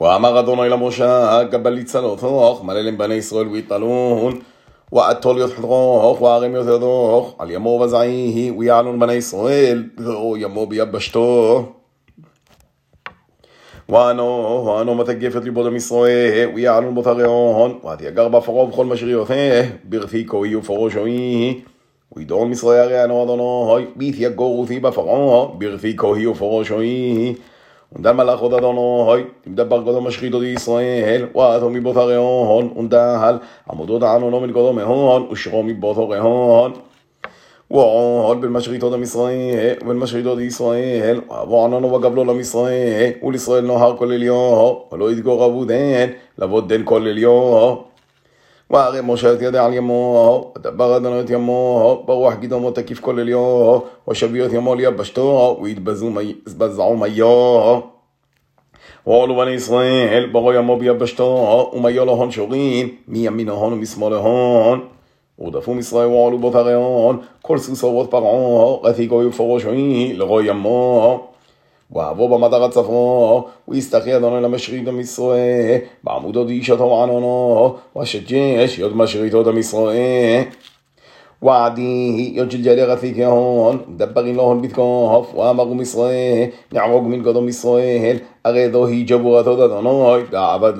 ואמר אדוני למשה, גבל יצלותוך, מלא להם בני ישראל ויתלון, ועטול יתחדרוך, וערם יתדוך, על ימו וזעיhi, ויעלון בני ישראל, ואו ימו ביבשתו. ואנו, ואנו מתגף את ליבו דם ישראל, ויעלון בו תריון, ותיגר בפרעה ובכל משריותיה, ברפי כהי ופרושוי. וידון ישראל הרי אנו אדוני, ויתיגורו פי בפרעה, ברפי כהי ופרושוי. ונדל מלאך עוד אדוני, תמדבר גודו משחיתו די ישראל, ואתו מבותו רעון, ונדל, עמודו דענו לא מנגודו מהון, ושרו מבותו רעון. ועוד בין משריתו דם ישראל, ובין משריתו די ישראל, ועבו עננו וגבלו ለም ישראל, ולישראל נוהר כל אליו, ולא ידגור עבודן, לבוא דן כל אליו. והרי משה את ידי על ימו, ודבר אדוני את ימו, ברוח גדעמו תקיף כל אליו, ושביו את ימו ליבשתו, ויתבזעו מיו. ועולו בני ישראל, ברו ימו ביבשתו, ומיו לו הון שורין, מימינו הון ומשמאלו הון. ורדפו ישראל ועולו בו תריון, כל סוס אורות פרעה, רתיקו יפורשוי, לרוא ימו. ואבו במדר הצפו, ויסתחי אדוני למשרית עם ישראל, בעמודו דישתו וענונו, ושג'ש יוד משריתו דם ישראל. ועדי יוד שג'לי רפיק יהון, דברים לו הון בתקוף, ואמרו מישראל, נערוג מן גדום ישראל, הרי זוהי ג'בורתו אדוני, דעבד